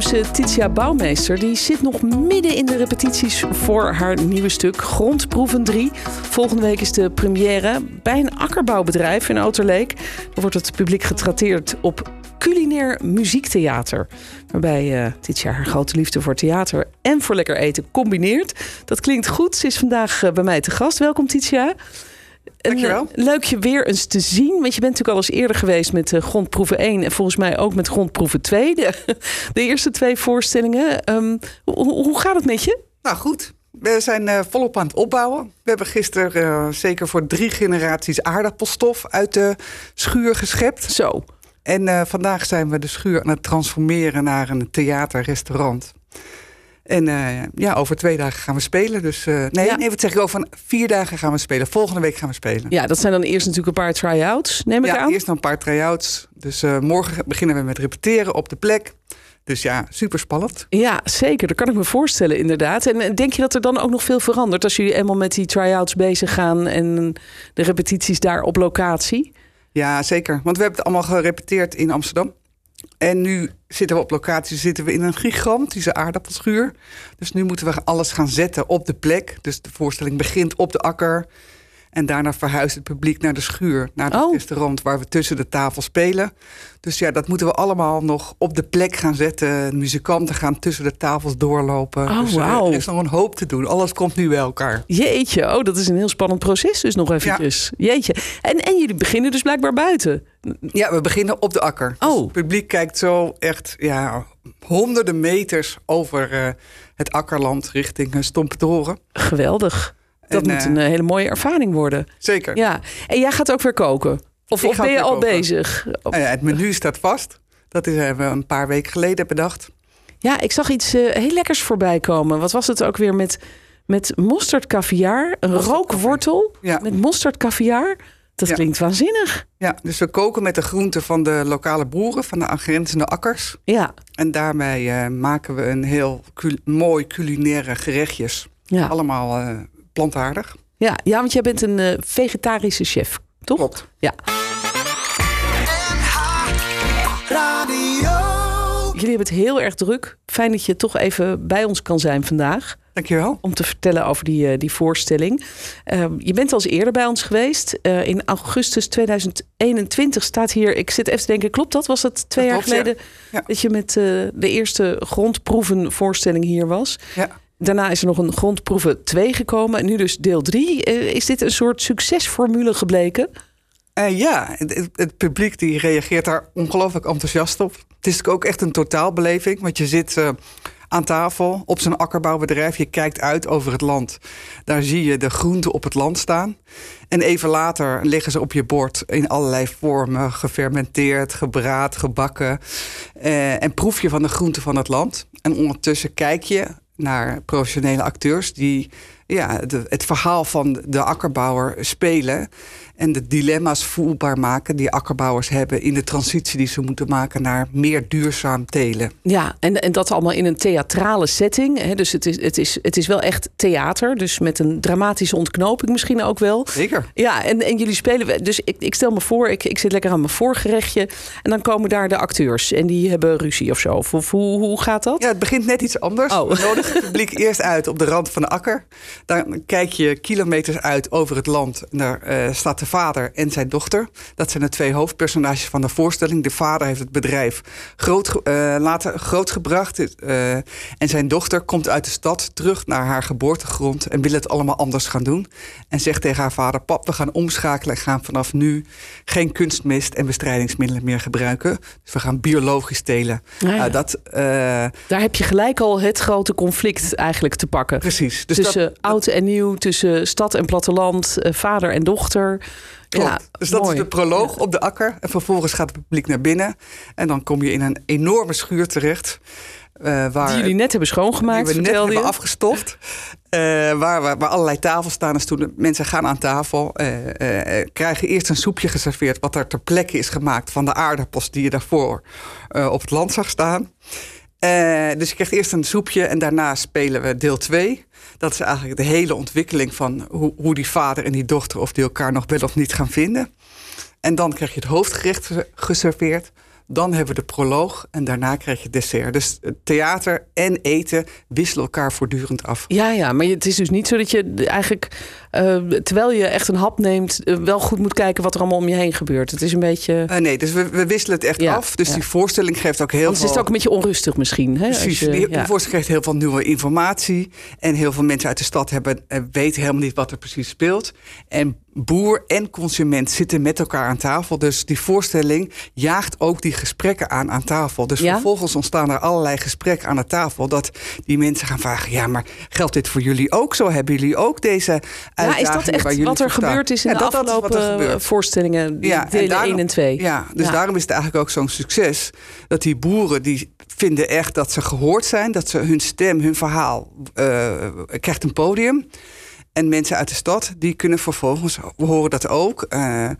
Titia Bouwmeester die zit nog midden in de repetities voor haar nieuwe stuk Grondproeven 3. Volgende week is de première bij een akkerbouwbedrijf in Outerleek. Dan wordt het publiek getrakteerd op culinair muziektheater. Waarbij uh, Titia haar grote liefde voor theater en voor lekker eten combineert. Dat klinkt goed. Ze is vandaag uh, bij mij te gast. Welkom Titia. Dankjewel. Uh, leuk je weer eens te zien. Want je bent natuurlijk al eens eerder geweest met uh, Grondproeven 1 en volgens mij ook met Grondproeven 2. De, de eerste twee voorstellingen. Um, hoe, hoe, gaat het met je? Nou goed. We zijn uh, volop aan het opbouwen. We hebben gisteren zeker voor drie generaties aardappelstof uit de schuur geschept. Zo. En vandaag zijn we de schuur aan het transformeren naar een theater-restaurant. En uh, ja, over twee dagen gaan we spelen. Dus uh, nee, ja. nee, wat zeg ik over vier dagen gaan we spelen. Volgende week gaan we spelen. Ja, dat zijn dan eerst natuurlijk een paar try-outs, neem ik ja, aan. eerst nog een paar try-outs. Dus uh, morgen beginnen we met repeteren op de plek. Dus ja, super spannend. Ja, zeker. Dat kan ik me voorstellen, inderdaad. En denk je dat er dan ook nog veel verandert als jullie eenmaal met die try-outs bezig gaan en de repetities daar op locatie? Ja, zeker. Want we hebben het allemaal gerepeteerd in Amsterdam. En nu zitten we op locatie, zitten we in een gigantische aardappelschuur. Dus nu moeten we alles gaan zetten op de plek. Dus de voorstelling begint op de akker. En daarna verhuist het publiek naar de schuur, naar het oh. restaurant waar we tussen de tafel spelen. Dus ja, dat moeten we allemaal nog op de plek gaan zetten. De muzikanten gaan tussen de tafels doorlopen. Oh, dus wow. er is nog een hoop te doen. Alles komt nu bij elkaar. Jeetje, oh, dat is een heel spannend proces dus nog eventjes. Ja. Jeetje. En, en jullie beginnen dus blijkbaar buiten. Ja, we beginnen op de akker. Oh. Dus het publiek kijkt zo echt ja, honderden meters over uh, het akkerland richting uh, Stompetoren. Geweldig. Dat En, moet eh, een uh, hele mooie ervaring worden. Zeker. Ja. En jij gaat ook weer koken? Of, of ben je al koken. bezig? Ja, het menu staat vast. Dat is, hebben we een paar weken geleden bedacht. Ja, ik zag iets uh, heel lekkers voorbij komen. Wat was het ook weer met, met mosterd caviar? Een rookwortel Ja. met mosterd caviar? Dat Ja. klinkt waanzinnig. Ja, dus we koken met de groenten van de lokale boeren, van de aangrenzende akkers. Ja, En daarmee eh, maken we een heel cul- mooi culinaire gerechtjes. ja. Allemaal eh, plantaardig. ja. ja want jij bent een uh, vegetarische chef, toch? Klopt. Ja. Jullie hebben het heel erg druk. Fijn dat je toch even bij ons kan zijn vandaag. Dankjewel. Om te vertellen over die, uh, die voorstelling. Uh, je bent al eens eerder bij ons geweest. Uh, in augustus 2021 staat hier. Ik zit even te denken, klopt dat? Was dat twee Dat jaar klopt, geleden ja. Ja. dat je met uh, de eerste grondproevenvoorstelling hier was? Ja. Daarna is er nog een grondproeven 2 gekomen. En nu dus deel 3. is dit een soort succesformule gebleken? Uh, ja, het, publiek die reageert daar ongelooflijk enthousiast op. Het is ook echt een totaalbeleving, want je zit uh, aan tafel op zo'n akkerbouwbedrijf. Je kijkt uit over het land. Daar zie je de groenten op het land staan. En even later liggen ze op je bord in allerlei vormen. Gefermenteerd, gebraad, gebakken. En proef je van de groenten van het land. En ondertussen kijk je naar professionele acteurs die ja, het verhaal van de akkerbouwer spelen. En de dilemma's voelbaar maken die akkerbouwers hebben in de transitie die ze moeten maken naar meer duurzaam telen. Ja, en, en dat allemaal in een theatrale setting. Hè? Dus het is, het, is, het is wel echt theater. Dus met een dramatische ontknoping misschien ook wel. Zeker. Ja, en, en jullie spelen. Dus ik, ik stel me voor, ik, ik zit lekker aan mijn voorgerechtje. En dan komen daar de acteurs. En die hebben ruzie of zo. Of, of hoe, hoe gaat dat? Ja, het begint net iets anders. Oh. We nodigen het publiek eerst uit op de rand van de akker. Dan kijk je kilometers uit over het land. En daar uh, staat de vader en zijn dochter. Dat zijn de twee hoofdpersonages van de voorstelling. De vader heeft het bedrijf groot, uh, later grootgebracht. Uh, en zijn dochter komt uit de stad terug naar haar geboortegrond. En wil het allemaal anders gaan doen. En zegt tegen haar vader: Pap, we gaan omschakelen. En gaan vanaf nu geen kunstmest en bestrijdingsmiddelen meer gebruiken. Dus we gaan biologisch telen. Ah, ja. dat, Daar heb je gelijk al het grote conflict eigenlijk te pakken. Precies. Dus tussen dat, oud en nieuw, tussen stad en platteland, vader en dochter. Klopt. Ja, dus dat mooi. is de proloog op de akker. En vervolgens gaat het publiek naar binnen. En dan kom je in een enorme schuur terecht. eh, waar, Die jullie net hebben schoongemaakt, die we net hebben je. afgestoft. Eh, waar, waar, waar allerlei tafels staan. Dus toen mensen gaan aan tafel, eh, krijgen eerst een soepje geserveerd... wat er ter plekke is gemaakt van de aardappels... die je daarvoor op het land zag staan. Eh, dus je krijgt eerst een soepje en daarna spelen we deel 2. Dat is eigenlijk de hele ontwikkeling van hoe, hoe die vader en die dochter... of die elkaar nog wel of niet gaan vinden. En dan krijg je het hoofdgerecht ge- geserveerd. Dan hebben we de proloog en daarna krijg je dessert. Dus theater en eten wisselen elkaar voortdurend af. Ja, ja, maar het is dus niet zo dat je eigenlijk, terwijl je echt een hap neemt, eh, wel goed moet kijken wat er allemaal om je heen gebeurt. Het is een beetje. Eh, nee, dus we, we wisselen het echt Ja, af. Dus ja. die voorstelling geeft ook heel Anders is veel... het ook een beetje onrustig misschien. Hè? Precies, je- die, ja. voorstelling geeft heel veel nieuwe informatie. En heel veel mensen uit de stad hebben, eh, weten helemaal niet wat er precies speelt. En boer en consument zitten met elkaar aan tafel. Dus die voorstelling jaagt ook die gesprekken aan aan tafel. Dus Ja? vervolgens ontstaan er allerlei gesprekken aan de tafel. Dat die mensen gaan vragen, ja, maar geldt dit voor jullie ook zo? Hebben jullie ook deze Ja, is dat echt wat er gebeurd is in Ja, de afgelopen gebeurt. voorstellingen, Ja, en delen daarom- 1 en 2? Ja, dus Ja. daarom is het eigenlijk ook zo'n succes. Dat die boeren die vinden echt dat ze gehoord zijn. Dat ze hun stem, hun verhaal eh, krijgt een podium. En mensen uit de stad die kunnen vervolgens, we horen dat ook, eh,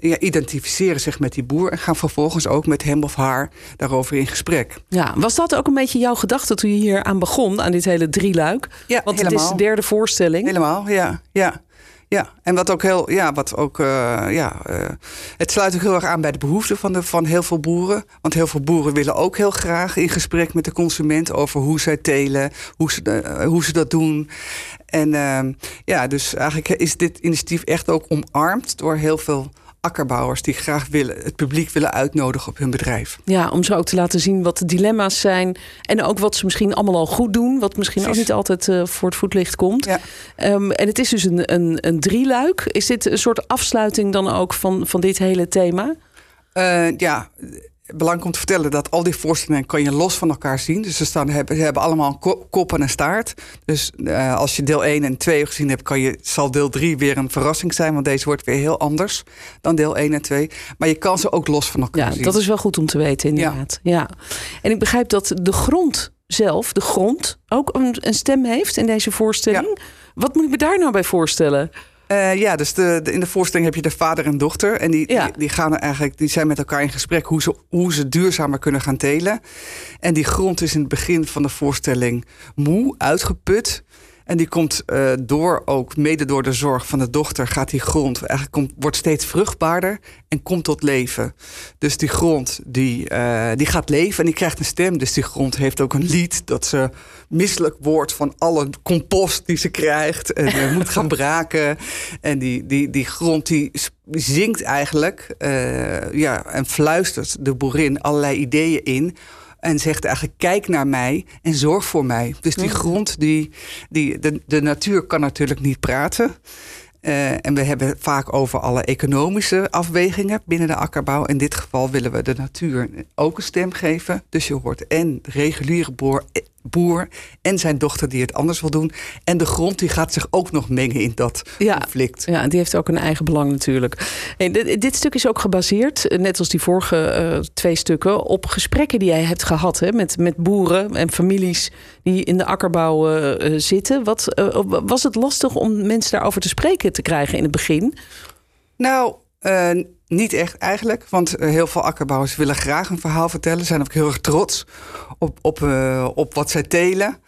ja, identificeren zich met die boer. En gaan vervolgens ook met hem of haar daarover in gesprek. Ja, was dat ook een beetje jouw gedachte toen je hier aan begon, aan dit hele drieluik? Ja, Want het is de derde voorstelling. Helemaal, ja. ja. Ja, en wat ook heel, ja, wat ook, eh, ja, eh, het sluit ook heel erg aan bij de behoeften van, de, van heel veel boeren. Want heel veel boeren willen ook heel graag in gesprek met de consument over hoe zij telen, hoe ze, hoe ze dat doen. En ehm, ja, dus eigenlijk is dit initiatief echt ook omarmd door heel veel akkerbouwers die graag willen, het publiek willen uitnodigen op hun bedrijf. Ja, om zo ook te laten zien wat de dilemma's zijn. En ook wat ze misschien allemaal al goed doen. Wat misschien ook Precies. niet altijd eh, voor het voetlicht komt. Ja. Ehm, en het is dus een, een, een drieluik. Is dit een soort afsluiting dan ook van, van dit hele thema? Eh, ja, belangrijk om te vertellen dat al die voorstellingen kan je los van elkaar zien. Dus ze, staan, hebben, ze hebben allemaal een ko- kop en een staart. Dus eh, als je deel 1 en 2 gezien hebt, kan je, zal deel 3 weer een verrassing zijn. Want deze wordt weer heel anders dan deel 1 en 2. Maar je kan ze ook los van elkaar Ja, zien. dat is wel goed om te weten inderdaad. Ja. En ik begrijp dat de grond zelf, de grond, ook een, een stem heeft in deze voorstelling. Wat moet ik me daar nou bij voorstellen? Eh, ja, dus de, de- in de voorstelling heb je de vader en dochter. En die, Ja. die, die gaan er eigenlijk, die zijn met elkaar in gesprek hoe ze, hoe ze duurzamer kunnen gaan telen. En die grond is in het begin van de voorstelling moe, uitgeput. En die komt eh, door, ook mede door de zorg van de dochter, gaat die grond eigenlijk komt, wordt steeds vruchtbaarder en komt tot leven. Dus die grond die, eh, die gaat leven en die krijgt een stem. Dus die grond heeft ook een lied dat ze misselijk wordt van alle compost die ze krijgt. En eh, moet gaan braken. En die, die, die grond die zingt eigenlijk ja, en fluistert de boerin allerlei ideeën in. En zegt eigenlijk, kijk naar mij en zorg voor mij. Dus die grond, die, die, de, de natuur kan natuurlijk niet praten. Eh, en we hebben vaak over alle economische afwegingen binnen de akkerbouw. In dit geval willen we de natuur ook een stem geven. Dus je hoort en reguliere boer, boer en zijn dochter die het anders wil doen. En de grond die gaat zich ook nog mengen in dat Ja. conflict. Ja, die heeft ook een eigen belang natuurlijk. Hey, dit, dit stuk is ook gebaseerd, net als die vorige eh, twee stukken, op gesprekken die jij hebt gehad hè, met, met boeren en families die in de akkerbouw eh, eh, zitten. Wat, was het lastig om mensen daarover te spreken te krijgen in het begin? Nou, niet echt eigenlijk. Want eh, heel veel akkerbouwers willen graag een verhaal vertellen. Zijn ook heel erg trots op, op, eh, op wat zij telen.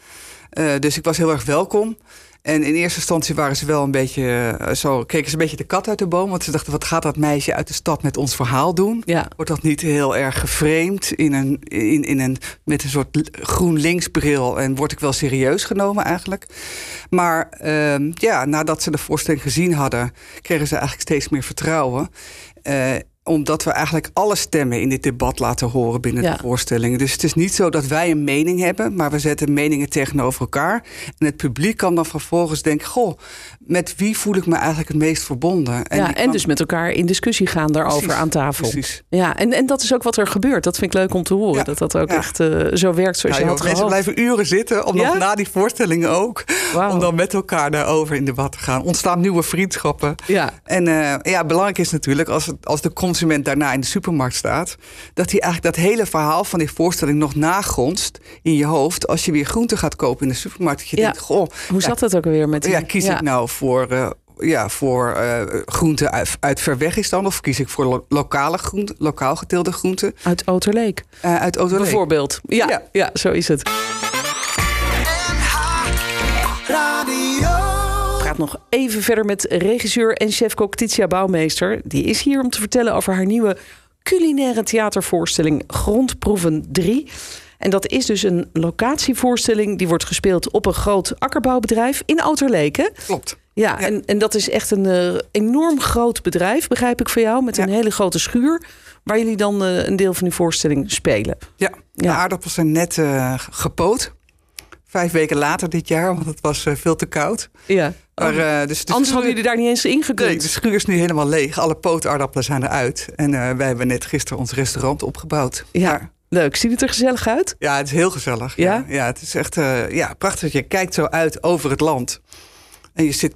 Eh, dus ik was heel erg welkom. En in eerste instantie waren ze wel een beetje zo, keken ze een beetje de kat uit de boom. Want ze dachten, wat gaat dat meisje uit de stad met ons verhaal doen? Ja. Wordt dat niet heel erg geframed in een, in, in een, met een soort groen linksbril? En word ik wel serieus genomen eigenlijk? Maar ehm, ja, nadat ze de voorstelling gezien hadden, kregen ze eigenlijk steeds meer vertrouwen. Uh, omdat we eigenlijk alle stemmen in dit debat laten horen binnen Ja. de voorstelling. Dus het is niet zo dat wij een mening hebben, maar we zetten meningen tegenover elkaar. En het publiek kan dan vervolgens denken: Goh, met wie voel ik me eigenlijk het meest verbonden? En, ja, en kan- dus met elkaar in discussie gaan daarover Precies, aan tafel. Precies. Ja, en, en dat is ook wat er gebeurt. Dat vind ik leuk om te horen. Ja. Dat dat ook Ja. echt eh, zo werkt zoals je joh, had mensen gehoopt. blijven uren zitten, om nog na die voorstellingen ook. Om dan met elkaar daarover in debat te gaan. Ontstaan nieuwe vriendschappen. Ja. En eh, ja, belangrijk is natuurlijk als, het, als de consument daarna in de supermarkt staat, dat hij eigenlijk dat hele verhaal van die voorstelling nog nagronst in je hoofd als je weer groente gaat kopen in de supermarkt. Dat je Ja. denkt, goh, Hoe ja, zat dat ook weer met die... ja, kies ik nou voor, eh ja, voor eh groente uit, uit ver weg is dan, of kies ik voor lo- lokale groente, lokaal geteelde groenten Uit Oterleek, eh, uit Oterleek? bijvoorbeeld. Ja, ja. Ja. zo is het. Praat nog even verder met regisseur en chef-kok Titia Bouwmeester. Die is hier om te vertellen over haar nieuwe culinaire theatervoorstelling Grondproeven 3. En dat is dus een locatievoorstelling die wordt gespeeld op een groot akkerbouwbedrijf in Outerleek. hè? Klopt. Ja, Ja. En, en dat is echt een eh, enorm groot bedrijf, begrijp ik van jou, met een hele grote schuur. Waar jullie dan eh, een deel van die voorstelling spelen. Ja, de Ja. aardappels zijn net eh, gepoot. Vijf weken later dit jaar, want het was veel te koud. Ja. Maar, eh, dus de Anders schuur- hadden jullie daar niet eens in gekund. Nee, de schuur is nu helemaal leeg. Alle pootaardappelen zijn eruit. En eh, wij hebben net gisteren ons restaurant opgebouwd. Ja, Maar- leuk. Ziet het er gezellig uit? ja, het is heel gezellig. Ja? Ja, ja het is echt eh, ja, prachtig. Je kijkt zo uit over het land. En je zit,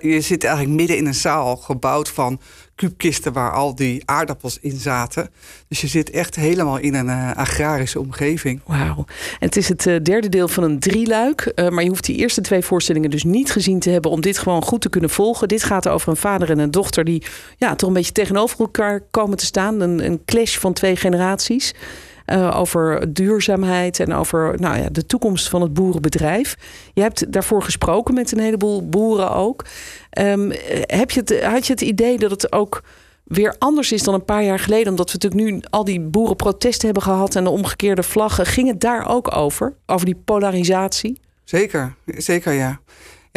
je, zit eigenlijk midden in een zaal gebouwd van kuubkisten waar al die aardappels in zaten. Dus je zit echt helemaal in een eh, agrarische omgeving. Wauw. Het is het eh, derde deel van een drieluik. eh, maar je hoeft die eerste twee voorstellingen dus niet gezien te hebben... om dit gewoon goed te kunnen volgen. Dit gaat over een vader en een dochter... die ja, toch een beetje tegenover elkaar komen te staan. Een, een clash van twee generaties. Eh, over duurzaamheid en over nou ja, de toekomst van het boerenbedrijf. Je hebt daarvoor gesproken met een heleboel boeren ook. Ehm, eh, heb je het, had je het idee dat het ook weer anders is dan een paar jaar geleden? Omdat we natuurlijk nu al die boerenprotesten hebben gehad en de omgekeerde vlaggen. Ging het daar ook over? Over die polarisatie? Zeker, zeker ja.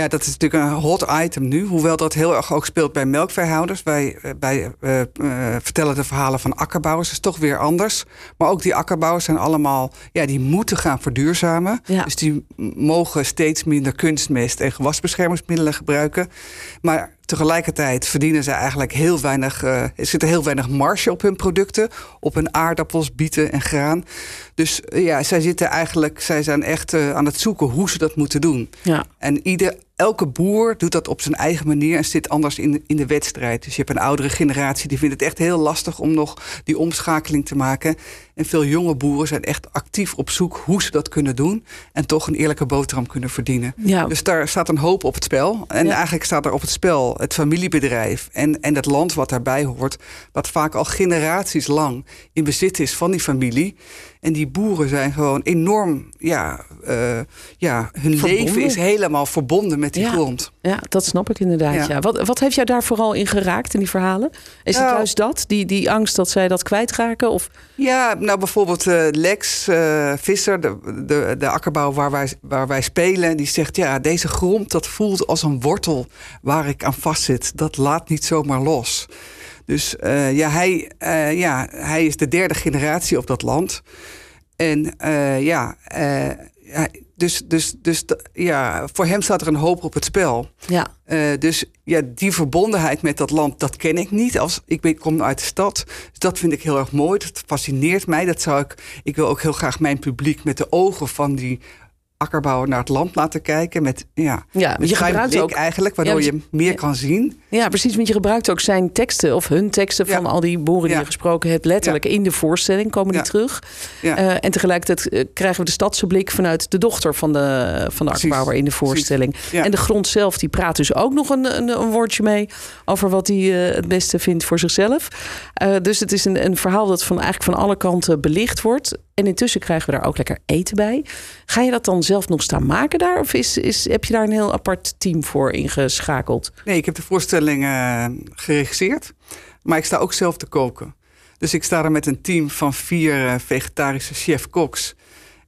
Ja, dat is natuurlijk een hot item nu. Hoewel dat heel erg ook speelt bij melkveehouders. Wij, eh, wij eh, eh, vertellen de verhalen van akkerbouwers. Dat is toch weer anders. Maar ook die akkerbouwers zijn allemaal... Ja, die moeten gaan verduurzamen. Ja. Dus die mogen steeds minder kunstmest en gewasbeschermingsmiddelen gebruiken. Maar tegelijkertijd verdienen ze eigenlijk heel weinig... eh, er zit heel weinig marge op hun producten. Op hun aardappels, bieten en graan. Dus eh, ja, zij zitten eigenlijk... Zij zijn echt eh, aan het zoeken hoe ze dat moeten doen. Ja. En ieder, elke boer doet dat op zijn eigen manier en zit anders in, in de wedstrijd. Dus je hebt een oudere generatie die vindt het echt heel lastig om nog die omschakeling te maken. En veel jonge boeren zijn echt actief op zoek hoe ze dat kunnen doen. En toch een eerlijke boterham kunnen verdienen. Ja. Dus daar staat een hoop op het spel. En Ja. eigenlijk staat er op het spel het familiebedrijf en, en het land wat daarbij hoort. Wat vaak al generaties lang in bezit is van die familie. En die boeren zijn gewoon enorm, ja, eh, ja hun Verbonden. leven is helemaal verbonden met die Ja. grond. Ja, dat snap ik inderdaad. Ja. Ja. Wat, wat heeft jou daar vooral in geraakt in die verhalen? Is het Nou- juist dat? Die, die angst dat zij dat kwijtraken? Of, Ja, nou bijvoorbeeld eh, Lex eh, Visser, de, de, de akkerbouw waar wij, waar wij spelen, die zegt: Ja, deze grond dat voelt als een wortel waar ik aan vastzit. Dat laat niet zomaar los. Dus eh, ja, hij, ja, hij is de derde generatie op dat land. En ja, dus, dus, dus ja, voor hem staat er een hoop op het spel. ja. Eh, dus ja, die verbondenheid met dat land, dat ken ik niet. Als, ik ben, kom uit de stad, dus dat vind ik heel erg mooi. Dat fascineert mij. Dat zou ik, ik wil ook heel graag mijn publiek met de ogen van die akkerbouwer naar het land laten kijken. Met, ja, Ja, met je gebruikt blik ook- eigenlijk, waardoor Ja, je meer ja. kan zien. ja, precies. Want je gebruikt ook zijn teksten of hun teksten van al die boeren die je gesproken hebt. Letterlijk in de voorstelling komen die terug. Eh, en tegelijkertijd eh, krijgen we de stadse blik vanuit de dochter van de, van de Precies. akkerbouwer in de voorstelling. En de grond zelf die praat dus ook nog een, een, een woordje mee over wat hij eh, het beste vindt voor zichzelf. Dus het is een, een verhaal dat van, eigenlijk van alle kanten belicht wordt. En intussen krijgen we daar ook lekker eten bij. Ga je dat dan zelf nog staan maken daar? Of is, is, heb je daar een heel apart team voor ingeschakeld? Nee, ik heb de voorstelling eh, geregisseerd, maar ik sta ook zelf te koken. Dus ik sta er met een team van vier eh, vegetarische chef-koks.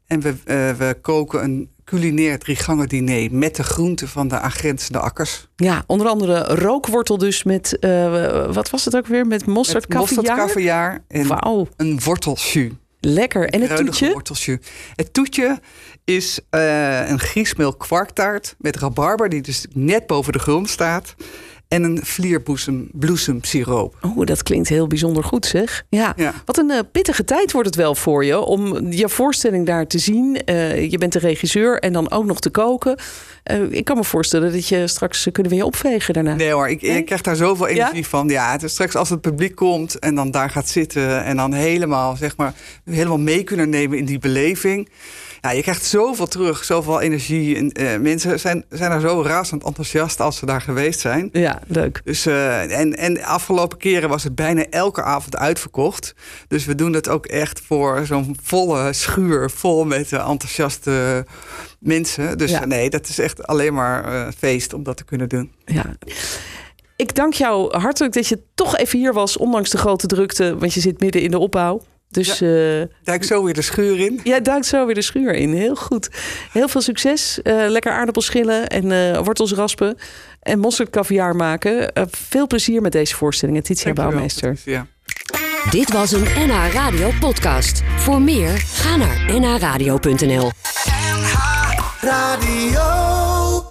En we, eh, we koken een culinair driegangen diner met de groenten van de aangrenzende akkers. Ja, onder andere rookwortel dus met, wat was het ook weer? Met mosterd, Met mosterd, en Wauw, een worteljus. Lekker. En het toetje? Het toetje is eh, een griesmeel kwarktaart met rabarber... die dus net boven de grond staat. En een vlierbloesem bloesemsiroop. Oh, dat klinkt heel bijzonder goed zeg. Ja, Ja. wat een eh, pittige tijd wordt het wel voor je om je voorstelling daar te zien. Eh, je bent de regisseur en dan ook nog te koken. Eh, ik kan me voorstellen dat je straks kunnen we je opvegen daarna. Nee hoor, ik, ik krijg daar zoveel energie van. Ja, het is straks als het publiek komt en dan daar gaat zitten en dan helemaal, zeg maar, helemaal mee kunnen nemen in die beleving. Ja, je krijgt zoveel terug, zoveel energie. En, uh, mensen zijn, zijn er zo razend enthousiast als ze daar geweest zijn. Ja, leuk. Dus, uh, en, en de afgelopen keren was het bijna elke avond uitverkocht. Dus we doen het ook echt voor zo'n volle schuur, vol met enthousiaste mensen. Dus ja. nee, dat is echt alleen maar uh, feest om dat te kunnen doen. Ja. Ik dank jou hartelijk dat je toch even hier was, ondanks de grote drukte, want je zit midden in de opbouw. Dus, ja, duik zo weer de schuur in. Ja, duik zo weer de schuur in. Heel goed. Heel veel succes. Uh, lekker aardappelschillen en uh, wortels raspen. En mosterdcaviar maken. Uh, veel plezier met deze voorstellingen, Titia Bouwmeester. Ja. Dit was een NH Radio podcast. Voor meer, ga naar nhradio.nl NH Radio